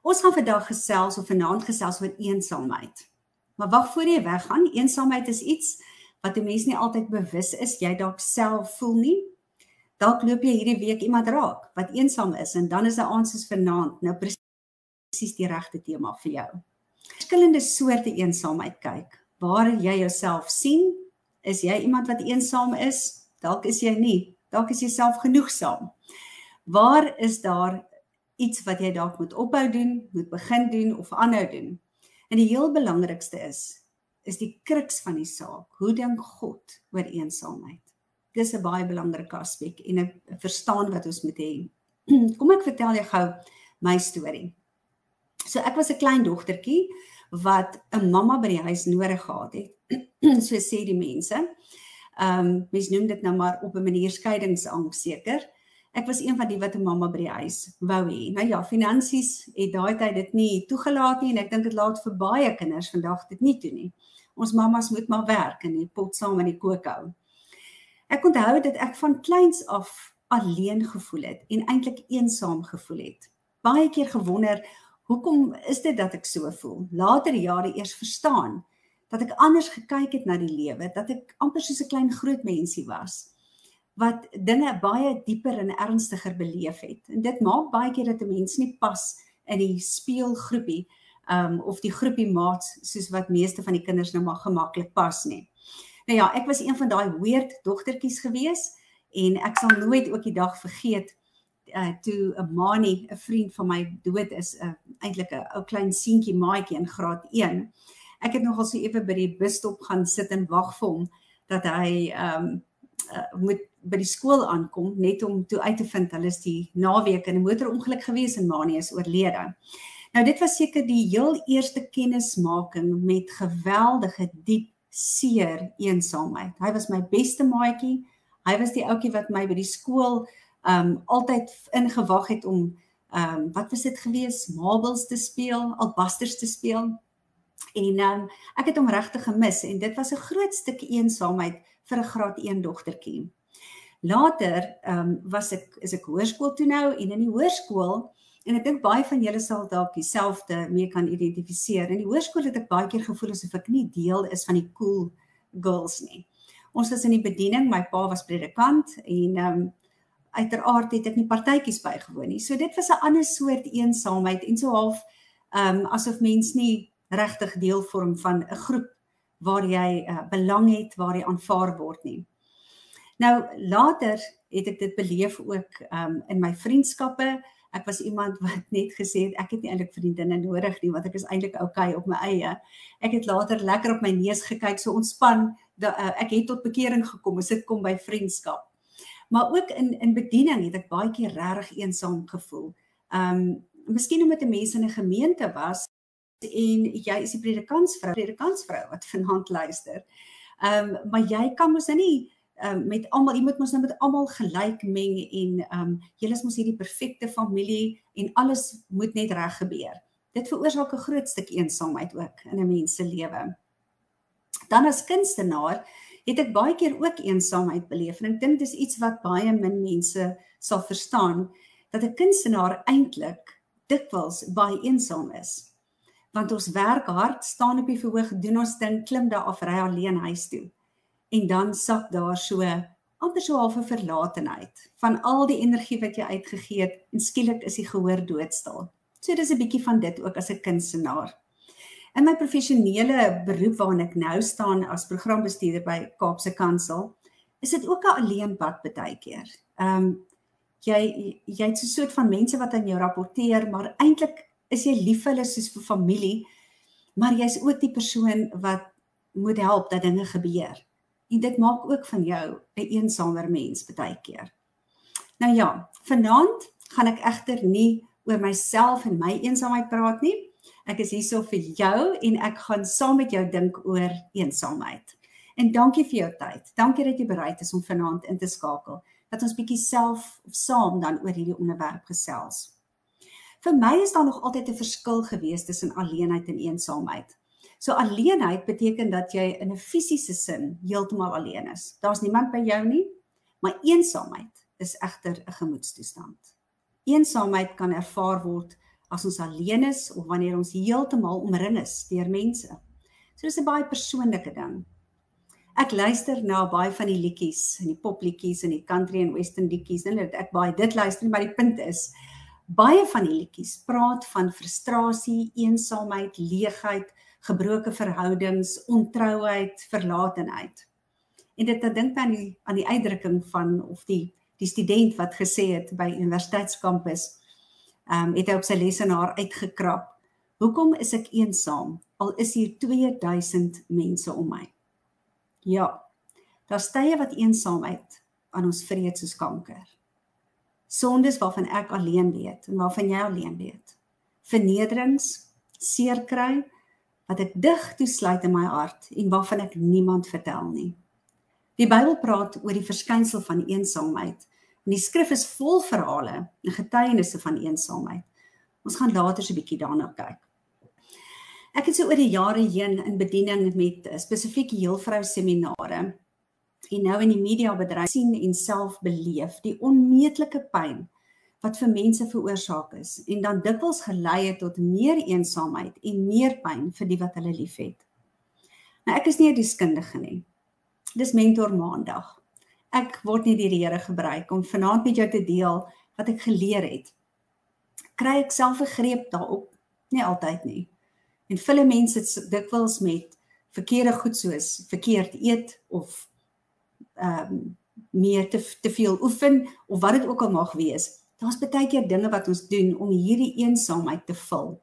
Ons gaan vandag gesels of vanaand gesels oor eensaamheid. Maar wag voor jy weggaan, eensaamheid is iets wat 'n mens nie altyd bewus is jy dalk self voel nie. Dalk loop jy hierdie week iemand raak wat eensaam is en dan is 'n aand soos vanaand nou presies die regte tema vir jou. Verskillende soorte eensaamheid kyk. Waar jy jouself sien, is jy iemand wat eensaam is? Dalk is jy nie. Dalk is jy self genoegsaam. Waar is daar iets wat jy dalk moet ophou doen, moet begin doen of aanhou doen? En die heel belangrikste is is die kruks van die saak. Hoe dink God oor eensaamheid? Dis 'n baie belangrike aspek en 'n verstaan wat ons moet hê. Kom ek vertel jou gou my storie. So ek was 'n klein dogtertjie wat 'n mamma by die huis nodig gehad het. so sê die mense. Ehm um, mens noem dit nou maar op 'n manier skeidingsangs seker ek was een van die wat 'n mamma by die huis wou hê. Nou ja, finansies het daai tyd dit nie toegelaat nie en ek dink dit laat vir baie kinders vandag dit nie toe nie. Ons mammas moet maar werk en die pot saam in die kook hou. Ek onthou dat ek van kleins af alleen gevoel het en eintlik eensaam gevoel het. Baie keer gewonder, hoekom is dit dat ek so voel? Later jare eers verstaan dat ek anders gekyk het na die lewe, dat ek amper soos 'n klein groot mensie was wat dinge baie dieper en ernstiger beleef het. En dit maak baie keer dat 'n mens nie pas in die speelgroepie um of die groepie maats soos wat meeste van die kinders nou maar gemaklik pas nie. Nou ja, ek was een van daai weird dogtertjies gewees en ek sal nooit ook die dag vergeet uh toe 'n Mani, 'n vriend van my dood is, 'n uh, eintlik 'n ou klein seentjie maatjie in graad 1. Ek het nogal so ewe by die busstop gaan sit en wag vir hom dat hy um uh, moet by die skool aankom net om toe uit te vind hulle is die naweek in 'n motorongeluk gewees en Mani is oorlede. Nou dit was seker die heel eerste kennismaking met geweldige diep seer eensaamheid. Hy was my beste maatjie. Hy was die ouetjie wat my by die skool um altyd ingewag het om um wat was dit gewees? Marbles te speel, albasters te speel. En um ek het hom regtig gemis en dit was 'n groot stuk eensaamheid vir 'n graad 1 dogtertjie. Later ehm um, was ek is ek hoërskool toe nou en in die hoërskool en ek dink baie van julle sal dalk dieselfde mee kan identifiseer. In die hoërskool het ek baie keer gevoel asof ek nie deel is van die cool girls nie. Ons was in die bediening, my pa was predikant en ehm um, uiteraard het ek nie partytjies bygewoon nie. So dit was 'n ander soort eensaamheid en so half ehm um, asof mens nie regtig deel vorm van 'n groep waar jy uh, belang het, waar jy aanvaar word nie. Nou later het ek dit beleef ook um in my vriendskappe. Ek was iemand wat net gesê het ek het nie eintlik vriendinne nodig nie want ek is eintlik okay op my eie. Ek het later lekker op my neus gekyk, so ontspan. Da, uh, ek het tot bekering gekom dit kom by vriendskap. Maar ook in in bediening het ek baie keer regtig eensaam gevoel. Um miskien omdat 'n mens in 'n gemeente was en jy is die predikantsvrou, predikantsvrou wat vanaand luister. Um maar jy kan mos nou nie um, met almal jy moet mos nou met almal gelyk meng en um, julle is mos hierdie perfekte familie en alles moet net reg gebeur. Dit veroorsaak 'n groot stuk eensaamheid ook in 'n mens se lewe. Dan as kunstenaar het ek baie keer ook eensaamheid beleef en ek dink dis iets wat baie min mense sal verstaan dat 'n kunstenaar eintlik dikwels baie eensaam is. Want ons werk hard, staan op die verhoog, doen ons ding, klim daar af, ry alleen huis toe en dan sak daar so amper so half 'n verlatenheid van al die energie wat jy uitgegee het en skielik is die gehoor doodstil. So dis 'n bietjie van dit ook as 'n kunstenaar. In my professionele beroep waarin ek nou staan as programbestuurder by Kaapse Kansel, is dit ook 'n alleenpad baie keer. Ehm um, jy jy het so 'n soort van mense wat aan jou rapporteer, maar eintlik is jy lief vir hulle soos vir familie, maar jy's ook die persoon wat moet help dat dinge gebeur en dit maak ook van jou 'n een eensamer mens baie keer. Nou ja, vanaand gaan ek egter nie oor myself en my eensaamheid praat nie. Ek is hierso vir jou en ek gaan saam met jou dink oor eensaamheid. En dankie vir jou tyd. Dankie dat jy bereid is om vanaand in te skakel. Dat ons bietjie self of saam dan oor hierdie onderwerp gesels. Vir my is daar nog altyd 'n verskil gewees tussen alleenheid en eensaamheid. So alleenheid beteken dat jy in 'n fisiese sin heeltemal alleen is. Daar's niemand by jou nie, maar eensaamheid is egter 'n gemoedstoestand. Eensaamheid kan ervaar word as ons alleen is of wanneer ons heeltemal omring is deur mense. So dis 'n baie persoonlike ding. Ek luister na baie van die liedjies, en die popliedjies en die country en western liedjies, en ek baie dit luister, maar die punt is baie van die liedjies praat van frustrasie, eensaamheid, leegheid, gebroke verhoudings, ontrouheid, verlatenheid. En dit dan dink aan die aan die uitdrukking van of die die student wat gesê het by universiteitskampus ehm um, het hy op sy lesenaar uitgekrap. Hoekom is ek eensaam al is hier 2000 mense om my? Ja. Daar's tye wat eensaamheid aan ons vreet soos kanker. Sondes waarvan ek alleen weet en waarvan jy alleen weet. Vernederings, seer kry wat ek dig toesluit in my hart en waarvan ek niemand vertel nie. Die Bybel praat oor die verskynsel van eensaamheid En die skrif is vol verhale en getuienisse van eensaamheid. Ons gaan later so 'n bietjie daarna kyk. Ek het so oor die jare heen in bediening met spesifieke heelvrou seminare en nou in die media bedryf sien en self beleef die onmeetlike pyn wat vir mense veroorsaak is en dan dikwels gelei het tot meer eensaamheid en meer pyn vir die wat hulle liefhet. Nou ek is nie 'n deskundige nie. Dis mentor maandag ek word nie deur die Here gebruik om vanaand met jou te deel wat ek geleer het. Kry ek self 'n greep daarop? Nie altyd nie. En vele mense dit dikwels met verkeerde goed soos verkeerd eet of ehm um, meer te te veel oefen of wat dit ook al mag wees. Daar's baie keer dinge wat ons doen om hierdie eensaamheid te vul.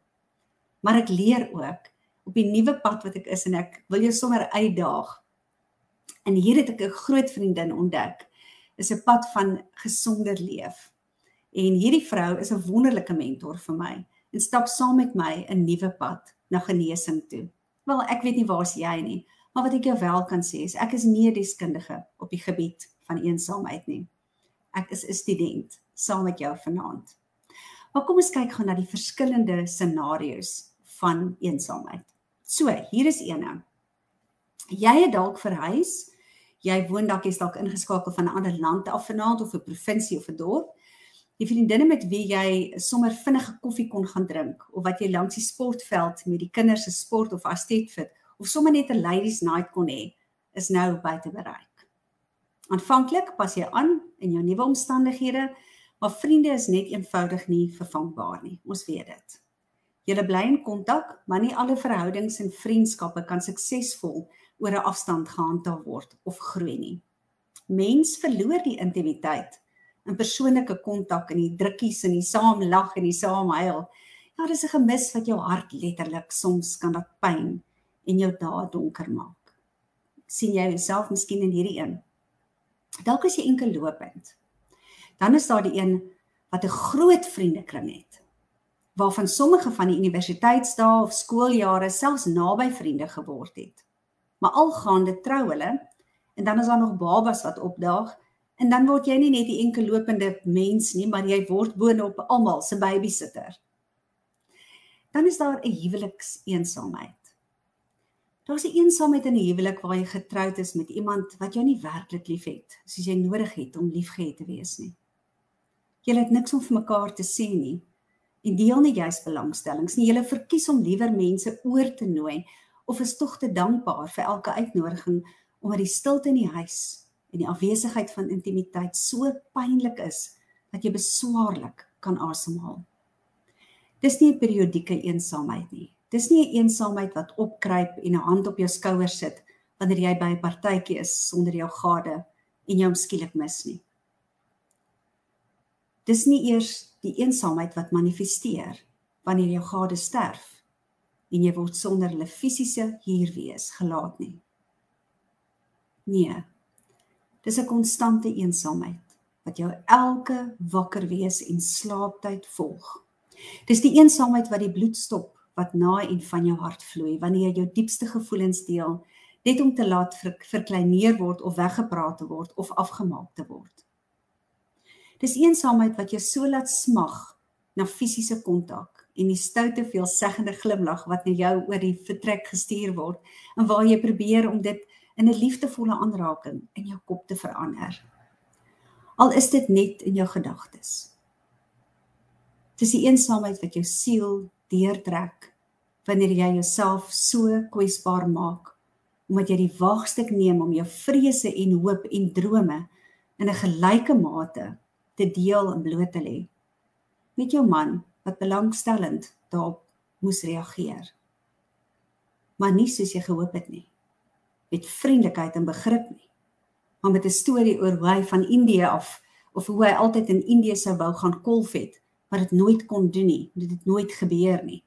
Maar ek leer ook op die nuwe pad wat ek is en ek wil jou sommer uitdaag En hier het ek 'n groot vriendin ontdek. Is 'n pad van gesonder leef. En hierdie vrou is 'n wonderlike mentor vir my en stap saam met my 'n nuwe pad na genesing toe. Wel, ek weet nie waar's jy nie, maar wat ek jou wel kan sê is ek is nie 'n deskundige op die gebied van eensaamheid nie. Ek is 'n student saam met jou vanaand. Maar kom ons kyk gou na die verskillende scenario's van eensaamheid. So, hier is eene. Jy het dalk verhuis jy woon dalk jy's dalk ingeskakel van 'n ander land af vanaand of 'n provinsie of 'n dorp. Die vriendinne met wie jy sommer vinnige koffie kon gaan drink of wat jy langs die sportveld met die kinders se sport of astetfit of sommer net 'n ladies night kon hê, is nou buite bereik. Aanvanklik pas jy aan in jou nuwe omstandighede, maar vriende is net eenvoudig nie vervangbaar nie. Ons weet dit. Julle bly in kontak, maar nie alle verhoudings en vriendskappe kan suksesvol oor 'n afstand gehandhaaf word of groei nie. Mens verloor die intimiteit in persoonlike kontak en die drukkies en die saam lag en die saam huil. Ja, dis 'n gemis wat jou hart letterlik soms kan dat pyn en jou dae donker maak. sien jy jouself miskien in hierdie een? Dalk as jy enkel lopend. Dan is daar die een wat 'n groot vriendekring het waarvan sommige van die universiteitsdae of skooljare selfs naby vriende geword het maar algaande trou hulle en dan is daar nog babas wat opdaag en dan word jy nie net die enkel lopende mens nie, maar jy word boonop almal se babysitter. Dan is daar 'n huwelikseensaamheid. Daar's 'n eensaamheid in 'n huwelik waar jy getroud is met iemand wat jou nie werklik liefhet soos jy nodig het om liefgehad te wees nie. Julle het niks om vir mekaar te sê nie en deel nie juis belangstellings nie. Julle verkies om liewer mense oor te nooi of is tog te dankbaar vir elke uitnodiging omdat die stilte in die huis en die afwesigheid van intimiteit so pynlik is dat jy beswaarlik kan asemhaal. Dis nie 'n periodieke eensaamheid nie. Dis nie 'n eensaamheid wat opkruip en 'n hand op jou skouer sit wanneer jy by 'n partytjie is sonder jou gade en jou skielik mis nie. Dis nie eers die eensaamheid wat manifesteer wanneer jou gade sterf en jy word sonder hulle fisiese hier wees gelaat nie. Nee. Dis 'n konstante eensaamheid wat jou elke wakker wees en slaaptyd volg. Dis die eensaamheid wat die bloed stop wat na en van jou hart vloei wanneer jy jou diepste gevoelens deel net om te laat ver, verkleineer word of weggepraat te word of afgemaak te word. Dis eensaamheid wat jou so laat smag na fisiese kontak en die stoute veelseggende glimlag wat na jou oor die vertrek gestuur word en waar jy probeer om dit in 'n liefdevolle aanraking in jou kop te verander. Al is dit net in jou gedagtes. Dis die eensaamheid wat jou siel deurtrek wanneer jy jouself so kwesbaar maak omdat jy die waagstuk neem om jou vrese en hoop en drome in 'n gelyke mate te deel en bloot te lê met jou man wat belangstellend daarop moes reageer. Maar nie soos jy gehoop het nie met vriendelikheid en begrip nie maar met 'n storie oor hoe hy van Indië af of hoe hy altyd in Indië sou wou gaan kolf het maar dit nooit kon doen nie dit het nooit gebeur nie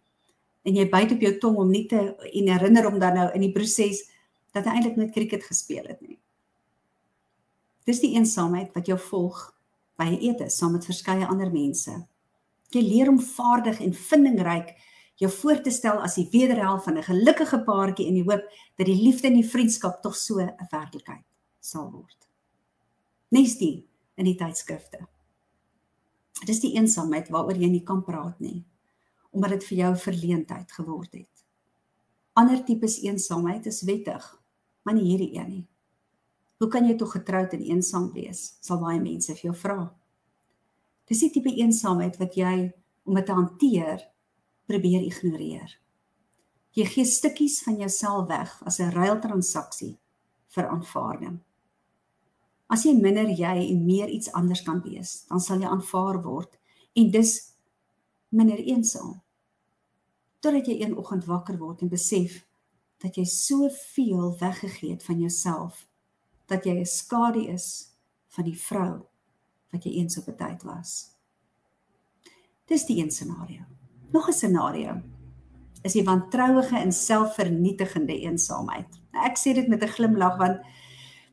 en jy byt op jou tong om nie te en herinner hom dan nou in die proses dat hy eintlik net cricket gespeel het nie dis die eensaamheid wat jou volg by 'n ete saam met verskeie ander mense jy leer om vaardig en vindingryk jou voor te stel as die wederhelf van 'n gelukkige paartjie in die hoop dat die liefde en die vriendskap tog so 'n werklikheid sal word. Nes die in die tydskrifte. Dit is die eensaamheid waaroor jy nie kan praat nie, omdat dit vir jou verleentheid geword het. Ander tipes eensaamheid is wettig, maar nie hierdie een nie. Hoe kan jy tog getroud en eensaam wees? Sal baie mense vir jou vra. Dis die tipe eensaamheid wat jy om dit te hanteer probeer ignoreer. Jy gee stukkies van jouself weg as 'n ruiltransaksie vir aanvaarding. As jy minder jy en meer iets anders kan wees, dan sal jy aanvaar word en dus minder eensaam. Totdat jy een oggend wakker word en besef dat jy soveel weggegee het van jouself dat jy 'n skadu is van die vrou wat jy eens op 'n tyd was. Dis die een scenario. Nog 'n scenario is die wantrouige en selfvernietigende eensaamheid. Nou ek sê dit met 'n glimlag want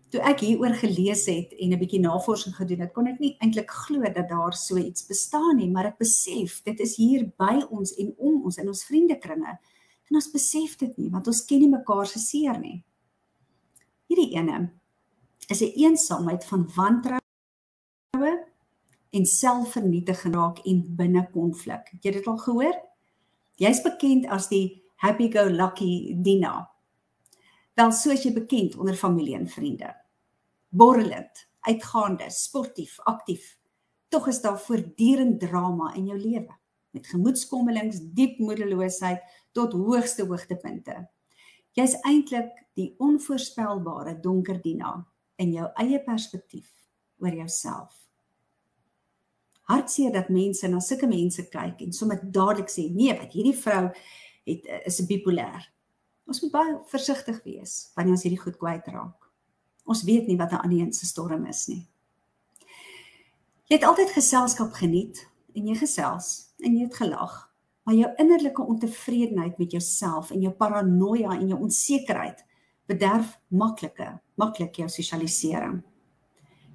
toe ek hieroor gelees het en 'n bietjie navorsing gedoen het, kon ek nie eintlik glo dat daar so iets bestaan nie, maar ek besef dit is hier by ons en om ons in ons vriendekringe. En ons besef dit nie want ons ken nie mekaar se seer nie. Hierdie ene is 'n eensaamheid van wantroue en selfvernietiging raak en binne konflik. Het jy dit al gehoor? Jy's bekend as die happy go lucky Dina. Wel soos jy bekend onder familie en vriende. Borrelend, uitgaande, sportief, aktief. Tog is daar voortdurend drama in jou lewe met gemoedskommelings, diep moedeloosheid tot hoogste hoogtepunte. Jy's eintlik die onvoorspelbare donker Dina in jou eie perspektief oor jouself hartseer dat mense na sulke mense kyk en sommer dadelik sê nee, wat hierdie vrou het eh, is bipolêr. Ons moet baie versigtig wees wanneer ons hierdie goed kwyt raak. Ons weet nie wat 'n ander se storm is nie. Jy het altyd geselskap geniet en jy gesels en jy het gelag, maar jou innerlike ontevredenheid met jouself en jou paranoia en jou onsekerheid bederf maklike, maklik jou sosialisering.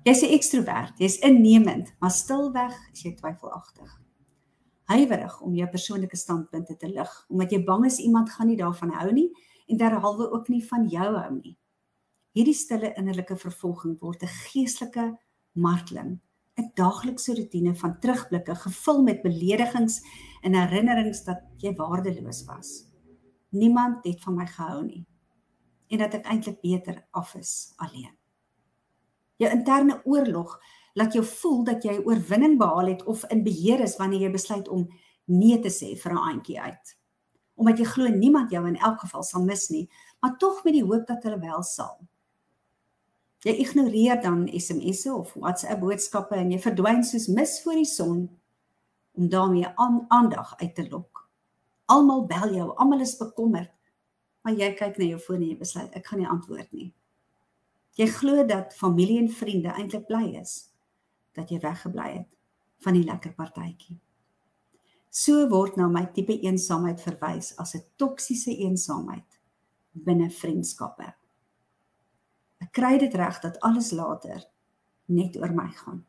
Jy's 'n ekstrovert, jy's innemend, maar stilweg is jy twyfelagtig. Huiwerig om jou persoonlike standpunte te lig, omdat jy bang is iemand gaan nie daarvan hou nie en derhalwe ook nie van jou hou nie. Hierdie stille innerlike vervolging word 'n geestelike marteling, 'n daaglikse rotine van terugblikke gevul met beledigings en herinnerings dat jy waardeloos was. Niemand het van my gehou nie en dat ek eintlik beter af is alleen jou interne oorlog laat jou voel dat jy oorwinning behaal het of in beheer is wanneer jy besluit om nee te sê vir 'n aandjie uit. Omdat jy glo niemand jou in elk geval sal mis nie, maar tog met die hoop dat hulle wel sal. Jy ignoreer dan SMS'e of WhatsApp boodskappe en jy verdwyn soos mis voor die son om daarmee aan aandag uit te lok. Almal bel jou, almal is bekommerd, maar jy kyk na jou foon en jy besluit ek gaan nie antwoord nie. Jy glo dat familie en vriende eintlik bly is dat jy weggebly het van die lekker partytjie. So word na my tipe eensaamheid verwys as 'n toksiese eensaamheid binne vriendskappe. Ek kry dit reg dat alles later net oor my gaan.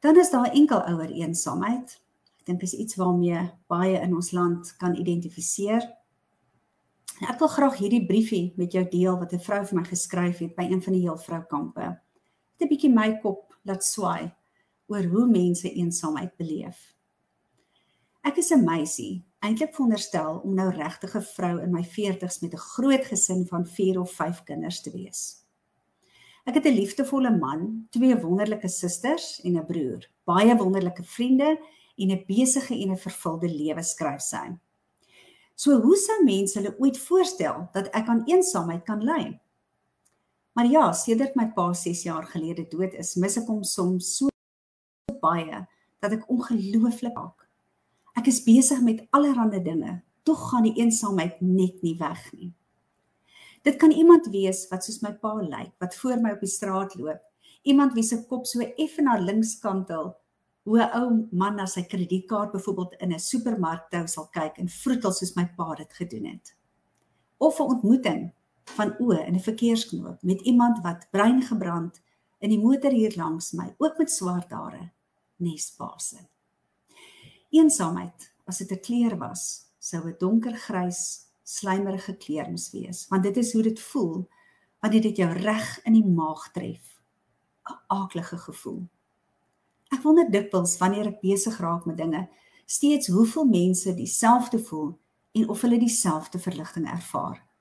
Dan is daar enkel ouer eensaamheid. Ek dink is iets waarmee baie in ons land kan identifiseer. En ek wil graag hierdie briefie met jou deel wat 'n vrou vir my geskryf het by een van die heelvroukampe. Dit 'n bietjie my kop laat swaai oor hoe mense eensaamheid beleef. Ek is 'n meisie, eintlik veronderstel om nou regtig 'n vrou in my 40's met 'n groot gesin van 4 of 5 kinders te wees. Ek het 'n liefdevolle man, twee wonderlike susters en 'n broer, baie wonderlike vriende en 'n besige en 'n vervulde lewe skryf sy. So hoe sou mense hulle ooit voorstel dat ek aan eensaamheid kan ly? Maar ja, sedert my pa 6 jaar gelede dood is, mis ek hom soms so baie dat ek ongelooflik raak. Ek is besig met allerlei dinge, tog gaan die eensaamheid net nie weg nie. Dit kan iemand wees wat soos my pa lyk, wat voor my op die straat loop, iemand wie se kop so effe na links kantel, hoe 'n ou man na sy kredietkaart byvoorbeeld in 'n supermark toe sal kyk en vroetel soos my pa dit gedoen het. Of 'n ontmoeting van oë in 'n verkeersknoop met iemand wat brein gebrand in die motor hier langs my, ook met swart hare, nesbase. Eensaamheid, as dit 'n kleur was, sou 'n donkergrys, slijmerige kleur moes wees, want dit is hoe dit voel wanneer dit jou reg in die maag tref. 'n Aaklige gevoel. Ek wonder dikwels wanneer ek besig raak met dinge, steeds hoeveel mense dieselfde voel en of hulle dieselfde verligting ervaar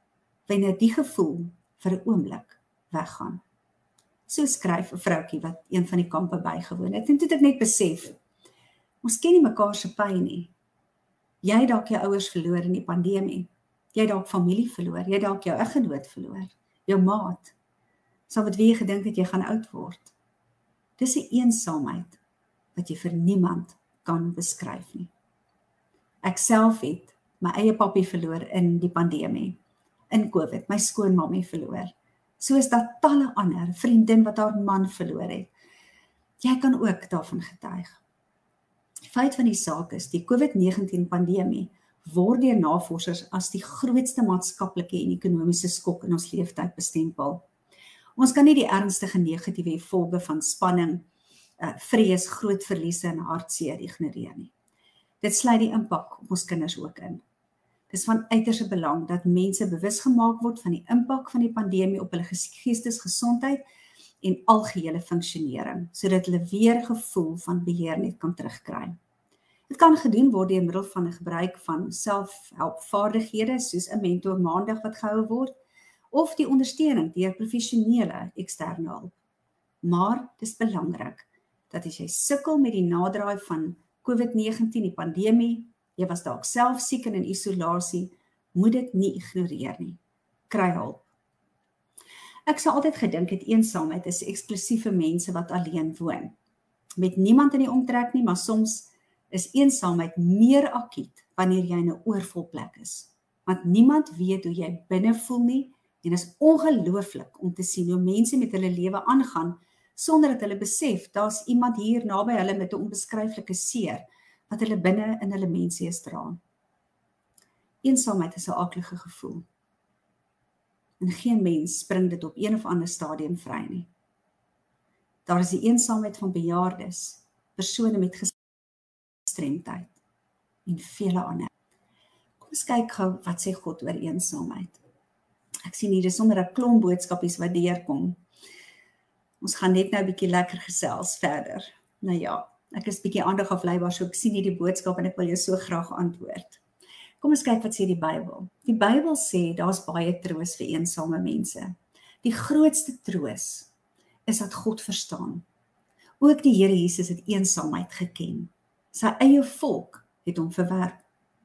wanneer die gevoel vir 'n oomblik weggaan. So skryf 'n vroutjie wat een van die kampe bygewoon het en toe het ek net besef ons ken nie mekaar se pyn nie. Jy dalk jou ouers verloor in die pandemie. Jy dalk familie verloor, jy dalk jou eggenoot verloor, jou maat. Sal wat wie gedink het jy gaan oud word. Dis 'n eensaamheid wat jy vir niemand kan beskryf nie. Ek self het my eie pappie verloor in die pandemie in Covid my skoonmammie verloor. Soos dat talle ander vriendin wat haar man verloor het. Jy kan ook daarvan getuig. Die feit van die saak is die COVID-19 pandemie word deur navorsers as die grootste maatskaplike en ekonomiese skok in ons lewenstyd bestempel. Ons kan nie die ernstige negatiewe gevolge van spanning, uh, vrees, groot verliese en hartseer ignoreer nie. Dit sluit die impak op ons kinders ook in. Dis van uiterste belang dat mense bewus gemaak word van die impak van die pandemie op hulle geestesgesondheid en algehele funksionering sodat hulle weer gevoel van beheer net kan terugkry. Dit kan gedoen word deur middel van 'n gebruik van selfhelpvaardighede soos 'n mentor maandag wat gehou word of die ondersteuning deur professionele eksterne hulp. Maar dis belangrik dat as jy sukkel met die naderdraai van COVID-19, die pandemie, jy was dalk self siek en in isolasie, moet dit nie ignoreer nie. Kry hulp. Ek sou altyd gedink het eensaamheid is eksklusiewe mense wat alleen woon. Met niemand in die omtrek nie, maar soms is eensaamheid meer akkiet wanneer jy in 'n oorvol plek is. Want niemand weet hoe jy binne voel nie en is ongelooflik om te sien hoe mense met hulle lewe aangaan sonder dat hulle besef daar's iemand hier naby hulle met 'n onbeskryflike seer wat hulle binne in hulle menswees dra. Eensaamheid is 'n aaklige gevoel. En geen mens spring dit op een of ander stadium vry nie. Daar is die eensaamheid van bejaardes, persone met gestremdheid en vele ander. Kom ons kyk gou wat sê God oor eensaamheid. Ek sien hier is sommer 'n klomp boodskapies wat deurkom. Ons gaan net nou 'n bietjie lekker gesels verder. Nou ja, Ek is bietjie aandag afleibaar, so ek sien hierdie boodskap en ek wil jou so graag antwoord. Kom ons kyk wat sê die Bybel. Die Bybel sê daar's baie troos vir eensame mense. Die grootste troos is dat God verstaan. Ook die Here Jesus het eensaamheid geken. Sy eie volk het hom verwerp.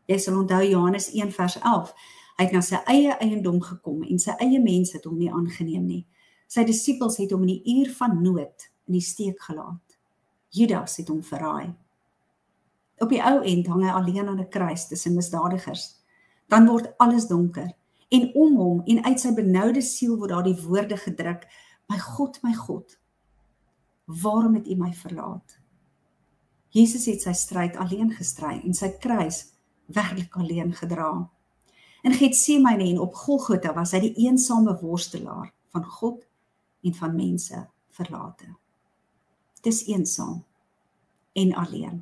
Jy sal onthou Johannes 1 vers 11. Hy het na sy eie eiendom gekom en sy eie mense het hom nie aangeneem nie. Sy disippels het hom in die uur van nood in die steek gelaat. Judas het hom verraai. Op die ou end hang hy alleen aan 'n kruis tussen misdadigers. Dan word alles donker en om hom en uit sy benoude siel word daar die woorde gedruk: "My God, my God, waarom het U my verlaat?" Jesus het sy stryd alleen gestry en sy kruis werklik alleen gedra. In Getsemane en op Golgotha was hy die eensame worstelaar van God en van mense verlate dis eensaam en alleen.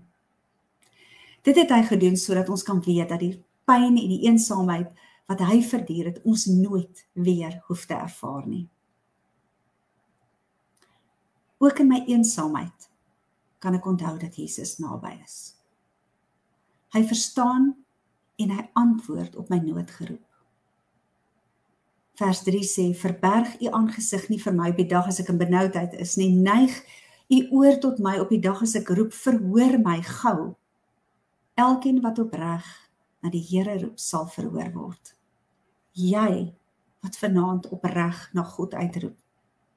Dit het hy gedoen sodat ons kan weet dat die pyn en die eensaamheid wat hy verduur het, ons nooit weer hoef te ervaar nie. Ook in my eensaamheid kan ek onthou dat Jesus naby is. Hy verstaan en hy antwoord op my noodgeroep. Vers 3 sê: "Verberg u aangesig nie vir my op die dag as ek in benoudheid is nie. Neig U oor tot my op die dag as ek roep, verhoor my gou Elkeen wat opreg na die Here roep, sal verhoor word. Jy wat vanaand opreg na God uitroep,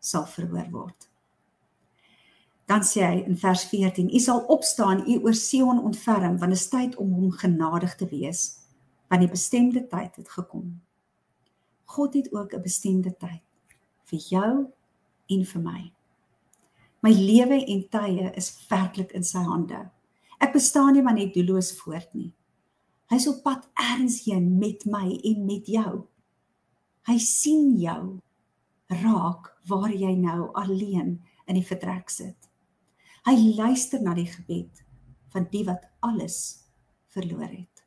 sal verhoor word. Dan sê hy in vers 14: U sal opstaan, u oor Sion ontferm, want dit is tyd om hom genadig te wees, want die bestemde tyd het gekom. God het ook 'n bestemde tyd vir jou en vir my. My lewe en tye is werklik in sy hande. Ek bestaan nie maar net doelloos voort nie. Hy's op pad ergens heen met my en met jou. Hy sien jou raak waar jy nou alleen in die vertrek sit. Hy luister na die gebed van die wat alles verloor het.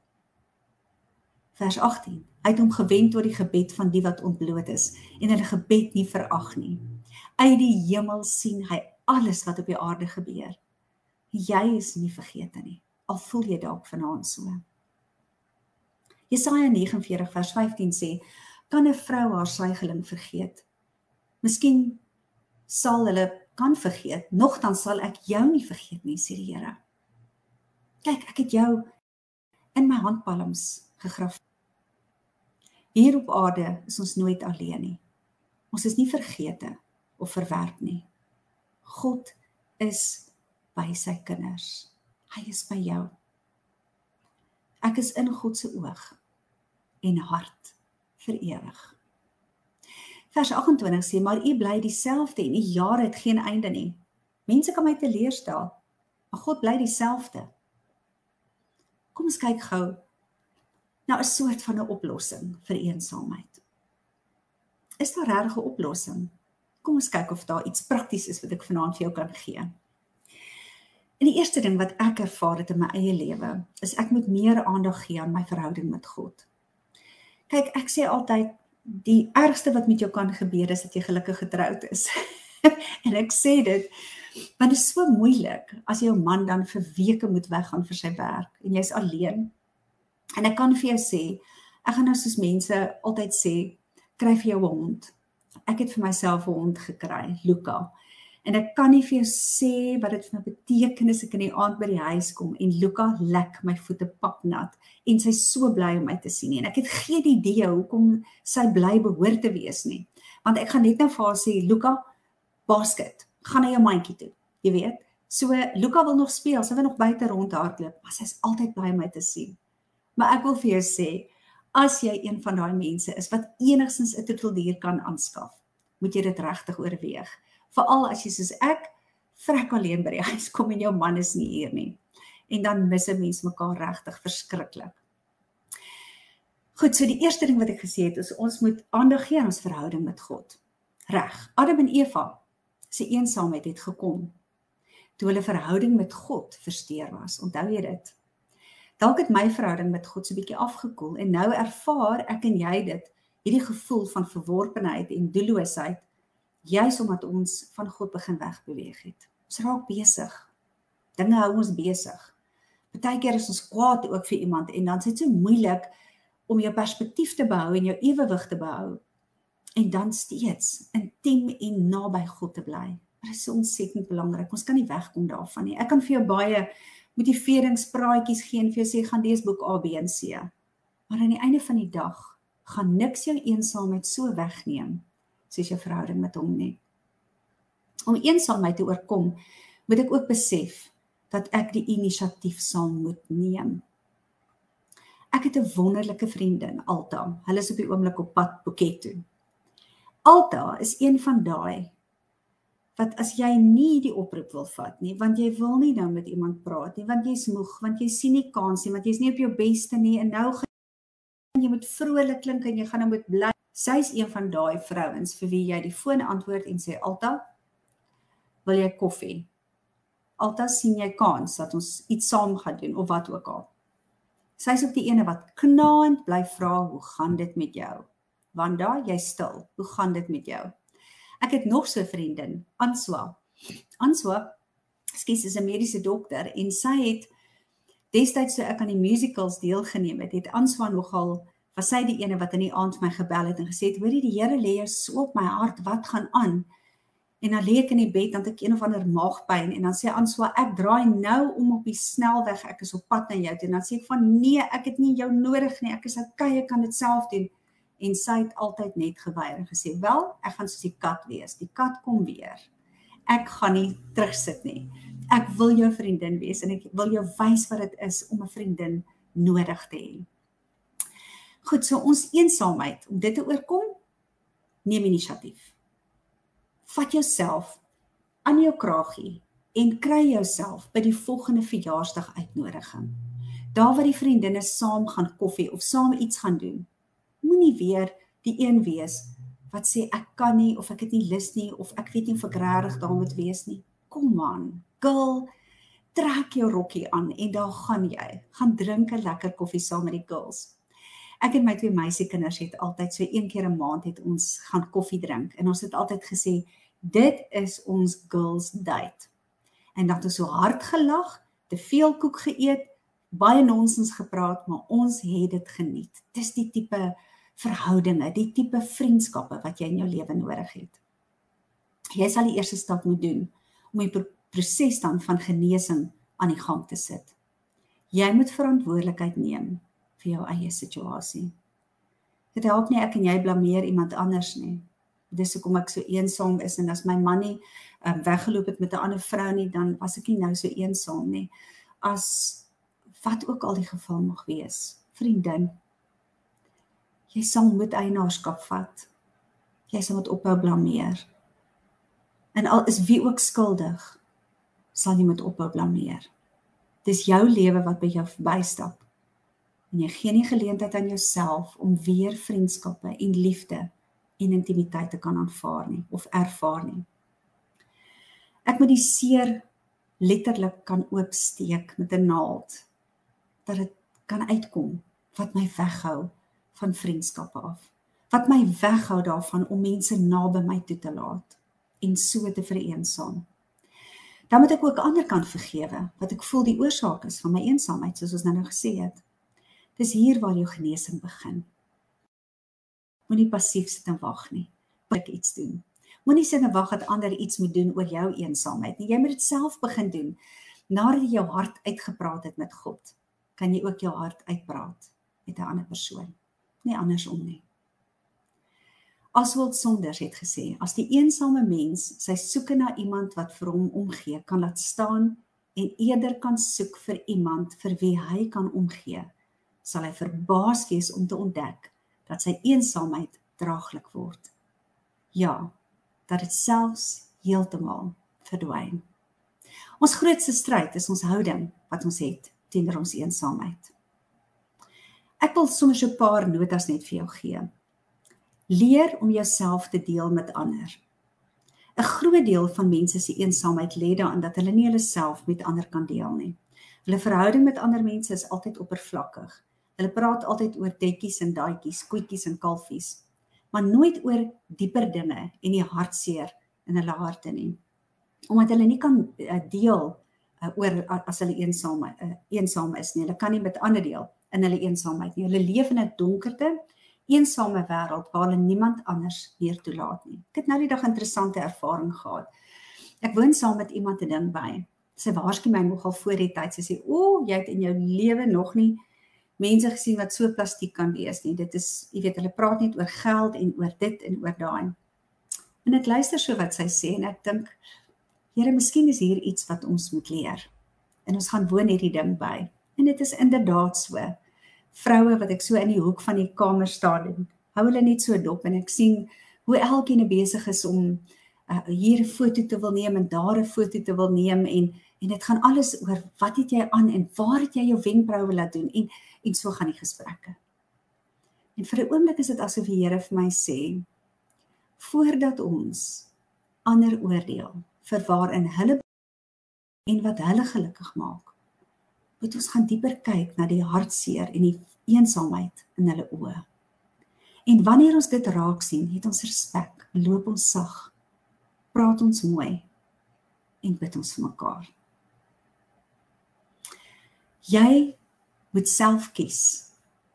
Vers 18. Hy het hom gewend tot die gebed van die wat ontbloot is en hulle gebed nie verag nie. Uit die hemel sien hy alles wat op die aarde gebeur. Jy is nie vergeete nie. Al voel jy dalk vanaand so. Jesaja 49 vers 15 sê: "Kan 'n vrou haar suigeling vergeet? Miskien sal hulle kan vergeet, nogtans sal ek jou nie vergeet nie, sê die Here. Kyk, ek het jou in my handpalms gegraf. Hier op aarde is ons nooit alleen nie. Ons is nie vergete of verwerp nie. God is by sy kinders. Hy is by jou. Ek is in God se oog en hart vir ewig. Vers 28 sê maar u bly dieselfde en u jare het geen einde nie. Mense kan my teleurstel, maar God bly dieselfde. Kom ons kyk gou na 'n soort van 'n oplossing vir eensaamheid. Is daar regtig 'n oplossing? Kom ons kyk of daar iets prakties is wat ek vanaand vir jou kan gee. En die eerste ding wat ek ervaar het in my eie lewe, is ek moet meer aandag gee aan my verhouding met God. Kyk, ek sê altyd die ergste wat met jou kan gebeur is dat jy gelukkig getroud is. en ek sê dit want dit is so moeilik as jou man dan vir weke moet weggaan vir sy werk en jy's alleen. En ek kan vir jou sê, ek gaan nou soos mense altyd sê, kry vir jou 'n hond. Ek het vir myself 'n hond gekry, Luka. En ek kan nie vir jou sê wat dit vir my beteken as ek in die aand by die huis kom en Luka lek my voete papnat en sy so bly om my te sien en ek het geen idee hoekom sy bly behoort te wees nie. Want ek gaan net nou vir haar sê Luka basket, gaan na jou mandjie toe. Jy weet, so Luka wil nog speel, sy wil nog buite rondhardloop, maar sy is altyd bly om my te sien. Maar ek wil vir jou sê, as jy een van daai mense is wat enigstens 'n troeteldier kan aanskaf, moet jy dit regtig oorweeg veral as jy soos ek vrek alleen by die huis kom en jou man is nie hier nie. En dan mis 'n mens mekaar regtig verskriklik. Goed, so die eerste ding wat ek gesê het is ons moet aandag gee aan ons verhouding met God. Reg. Adam en Eva se eensaamheid het gekom toe hulle verhouding met God versteur was. Onthou jy dit? Dalk het my verhouding met God so bietjie afgekoel en nou ervaar ek en jy dit, hierdie gevoel van verworpenheid en doelloosheid juis omdat ons van God begin wegbeweeg het. Ons raak besig. Dinge hou ons besig. Partykeer is ons kwaad ook vir iemand en dan is dit so moeilik om jou perspektief te behou en jou ewewig te behou en dan steeds intiem en naby God te bly. Dit is ontsettend belangrik. Ons kan nie wegkom daarvan nie. Ek kan vir jou baie motiveringspraatjies gee en vir jou sê gaan lees boek A B en C. Maar aan die einde van die dag gaan niks jou eensaamheid so wegneem soos jou verhouding met hom nie. Om eensaamheid te oorkom, moet ek ook besef dat ek die inisiatief sal moet neem. Ek het 'n wonderlike vriendin, Alta. Hulle is op die oomblik op pad Phuket toe. Alta is een van daai wat as jy nie die oproep wil vat nie, want jy wil nie nou met iemand praat nie, want jy's moeg, want jy sien nie kans nie, want jy's nie op jou beste nie en nou jy moet vrolik klink en jy gaan nou moet bly Sy's een van daai vrouens vir wie jy die foon antwoord en sê Alta, wil jy koffie? Alta sien jy kans dat ons iets saam gaan doen of wat ook al. Sy's ook die ene wat knaand bly vra, "Hoe gaan dit met jou?" Wanda, jy stil. Hoe gaan dit met jou? Ek het nog so 'n vriendin, Answa. Answa, skus, is 'n mediese dokter en sy het destyds so ek aan die musicals deelgeneem het, het Answa nogal was sy die ene wat in die aand my gebel het en gesê het: "Hoorie, die Here lê jou so op my hart, wat gaan aan?" En dan lê ek in die bed dan het ek een of ander maagpyn en dan sê Answa ek draai nou om op die snelweg ek is op pad na jou en dan sê ek van nee ek het nie jou nodig nie ek is okay ek kan dit self doen. En sy het altyd net geweier en gesê wel ek gaan soos die kat wees. Die kat kom weer. Ek gaan nie terugsit nie. Ek wil jou vriendin wees en ek wil jou wys wat dit is om 'n vriendin nodig te hê goed so ons eensaamheid om dit te oorkom neem inisiatief vat jouself aan jou kragie en kry jouself by die volgende verjaarsdag uitnodiging. Daar waar die vriendinne saam gaan koffie of saam iets gaan doen. Moenie weer die een wees wat sê ek kan nie of ek het nie lus nie of ek weet nie of ek regtig daar moet wees nie. Kom aan, girl, trek jou rokkie aan en daar gaan jy. Gaan drink 'n lekker koffie saam met die girls. Ek en my twee meisiekinders het altyd so een keer 'n maand het ons gaan koffie drink en ons het altyd gesê dit is ons girls date. En dan het ons so hard gelag, te veel koek geëet, baie nonsens gepraat, maar ons het dit geniet. Dis die tipe verhoudinge, die tipe vriendskappe wat jy in jou lewe nodig het. Jy sal die eerste stap moet doen om die proses dan van genesing aan die gang te sit. Jy moet verantwoordelikheid neem vir jou eie situasie. Dit help nie ek en jy blameer iemand anders nie. Dis hoekom ek so eensaam is en as my man nie um, weggeloop het met 'n ander vrou nie dan was ek nie nou so eensaam nie. As wat ook al die geval mag wees vriendin jy sal moet eienaarskap vat. Jy sal moet ophou blameer. En al is wie ook skuldig sal jy moet ophou blameer. Dis jou lewe wat by jou verbystap en jy gee nie geleentheid aan jouself om weer vriendskappe en liefde en intimiteit te kan aanvaar nie of ervaar nie. Ek moet die seer letterlik kan oopsteek met 'n naald dat dit kan uitkom wat my weghou van vriendskappe af. Wat my weghou daarvan om mense naby my toe te laat en so te vereensaam. Dan moet ek ook aan die ander kant vergewe wat ek voel die oorsaak is van my eensaamheid soos ons nou nou gesê het. Dis hier waar jou genesing begin. Moenie passief sit en wag nie. Moet iets doen. Moenie sit en wag dat ander iets moet doen oor jou eensaamheid nie. Jy moet dit self begin doen. Nadat jy jou hart uitgepraat het met God, kan jy ook jou hart uitpraat met 'n ander persoon. Nie andersom nie. Oswald Sonders het gesê, as die eensame mens sy soeke na iemand wat vir hom omgee, kan laat staan en eerder kan soek vir iemand vir wie hy kan omgee, sal hy verbaas wees om te ontdek dat sy eensaamheid draaglik word. Ja, dat dit selfs heeltemal verdwyn. Ons grootste stryd is ons houding wat ons het teenoor ons eensaamheid. Ek wil sommer so 'n paar notas net vir jou gee. Leer om jouself te deel met ander. 'n Groot deel van mense se eensaamheid lê daarin dat hulle nie hulle self met ander kan deel nie. Hulle verhouding met ander mense is altyd oppervlakkig. Hulle praat altyd oor tetjies en daadjies, koetjies en kalfies, maar nooit oor dieper dinge en die hartseer in hulle harte nie. Omdat hulle nie kan uh, deel uh, oor as hulle eensaam uh, eensaam is nie. Hulle kan nie met ander deel in hulle eensaamheid nie. Hulle leef in 'n donkerte, eensame wêreld waar hulle niemand anders meer toelaat nie. Ek het nou die dag 'n interessante ervaring gehad. Ek woon saam met iemand te ding by. Sy waarsku my nogal voor die tyd. Sy sê: "O, jy het in jou lewe nog nie mense gesien wat so plastiek kan wees nie. Dit is, jy weet, hulle praat net oor geld en oor dit en oor daai. En ek luister so wat sy sê en ek dink, Here, miskien is hier iets wat ons moet leer. En ons gaan woon hierdie ding by. En dit is inderdaad so. Vroue wat ek so in die hoek van die kamer staan en hou hulle net so dop en ek sien hoe elkeen besig is om uh, hier 'n foto te wil neem en daar 'n foto te wil neem en en dit gaan alles oor wat het jy aan en waar het jy jou wenkbroue laat doen en en so gaan die gesprekke. En vir 'n oomblik is dit asof die Here vir my sê voordat ons ander oordeel vir waarin hulle en wat hulle gelukkig maak, moet ons gaan dieper kyk na die hartseer en die eensaamheid in hulle oë. En wanneer ons dit raak sien, het ons respek, loop ons sag, praat ons mooi en bid ons vir mekaar. Jy moet self kies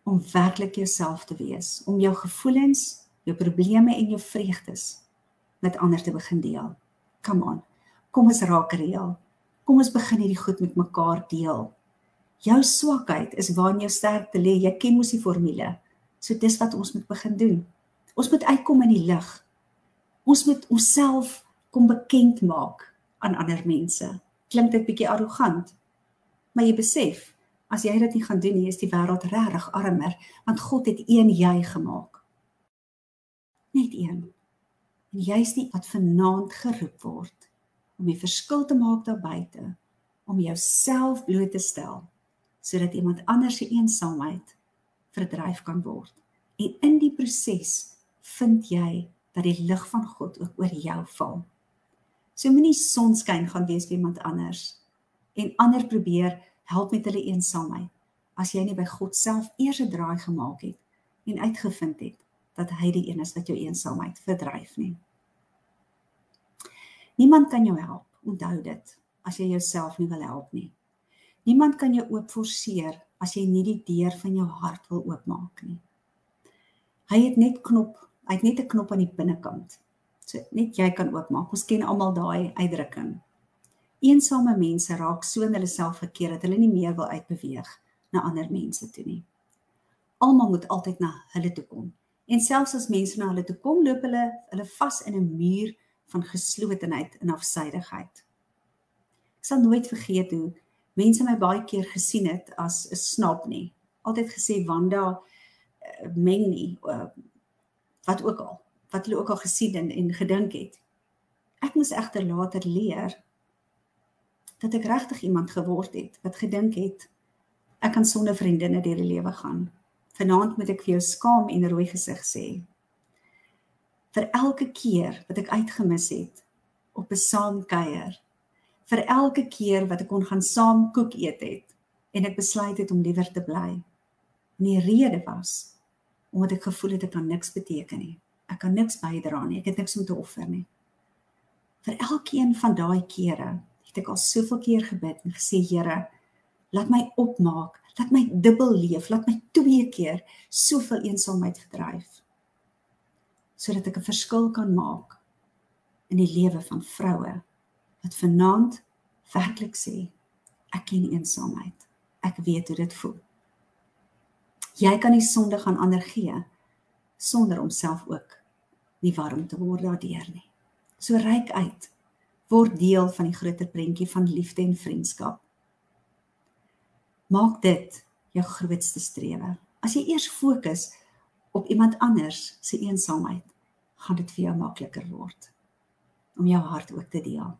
om werklik jouself te wees, om jou gevoelens, jou probleme en jou vreugdes met ander te begin deel. Come on. Kom ons raak reël. Kom ons begin hierdie goed met mekaar deel. Jou swakheid is waar jou sterkte lê. Jy ken mos die formule. So dis wat ons moet begin doen. Ons moet uitkom in die lig. Ons moet onsself kom bekend maak aan ander mense. Klink dit bietjie arrogant? Maar jy besef, as jy dit nie gaan doen nie, is die wêreld regtig armer, want God het een jy gemaak. Net een. En jy's die wat vanaand geroep word om die verskil te maak daar buite, om jouself bloot te stel sodat iemand anders se eensaamheid verdryf kan word. En in die proses vind jy dat die lig van God ook oor jou val. So moenie sonskyn gaan wees vir iemand anders en ander probeer help met hulle eensaamheid as jy nie by God self eers 'n draai gemaak het en uitgevind het dat hy die een is wat jou eensaamheid verdryf nie. Niemand kan jou help, onthou dit, as jy jouself nie wil help nie. Niemand kan jou oop forceer as jy nie die deur van jou hart wil oopmaak nie. Hy het net knop, hy het net 'n knop aan die binnekant. So net jy kan oopmaak. Ons ken almal daai uitdrukking. Eensame mense raak so in hulle self gekeer dat hulle nie meer wil uitbeweeg na ander mense toe nie. Almal moet altyd na hulle toe kom. En selfs as mense na hulle toe kom, loop hulle hulle vas in 'n muur van geslotenheid en afsydigheid. Ek sal nooit vergeet hoe mense my baie keer gesien het as 'n snap nie. Altyd gesê Wanda uh, meng nie uh, wat ook al wat hulle ook al gesien en, en gedink het. Ek moes egter later leer dat ek regtig iemand geword het wat gedink het ek kan sonder vriendinne deur die lewe gaan. Vanaand moet ek vir jou skaam en rooi gesig sê. Vir elke keer wat ek uitgemis het op 'n saamkuier vir elke keer wat ek kon gaan saam koek eet het en ek besluit het om liewer te bly. En die rede was omdat ek gevoel het ek kan niks beteken nie. Ek kan niks bydra nie. Ek het niks om te offer nie. Vir elkeen van daai kere het ek al soveel keer gebid en gesê Here, laat my opmaak, laat my dubbel leef, laat my twee keer soveel eensaamheid verdryf sodat ek 'n verskil kan maak in die lewe van vroue wat vanaand werklik sê ek ken eensaamheid. Ek weet hoe dit voel. Jy kan nie sondig aan ander gee sonder om self ook nie warm te word daardeur nie. So reik uit. Word deel van die groter prentjie van liefde en vriendskap. Maak dit jou grootste strewe. As jy eers fokus op iemand anders se eensaamheid, gaan dit vir jou makliker word om jou hart ook te deel.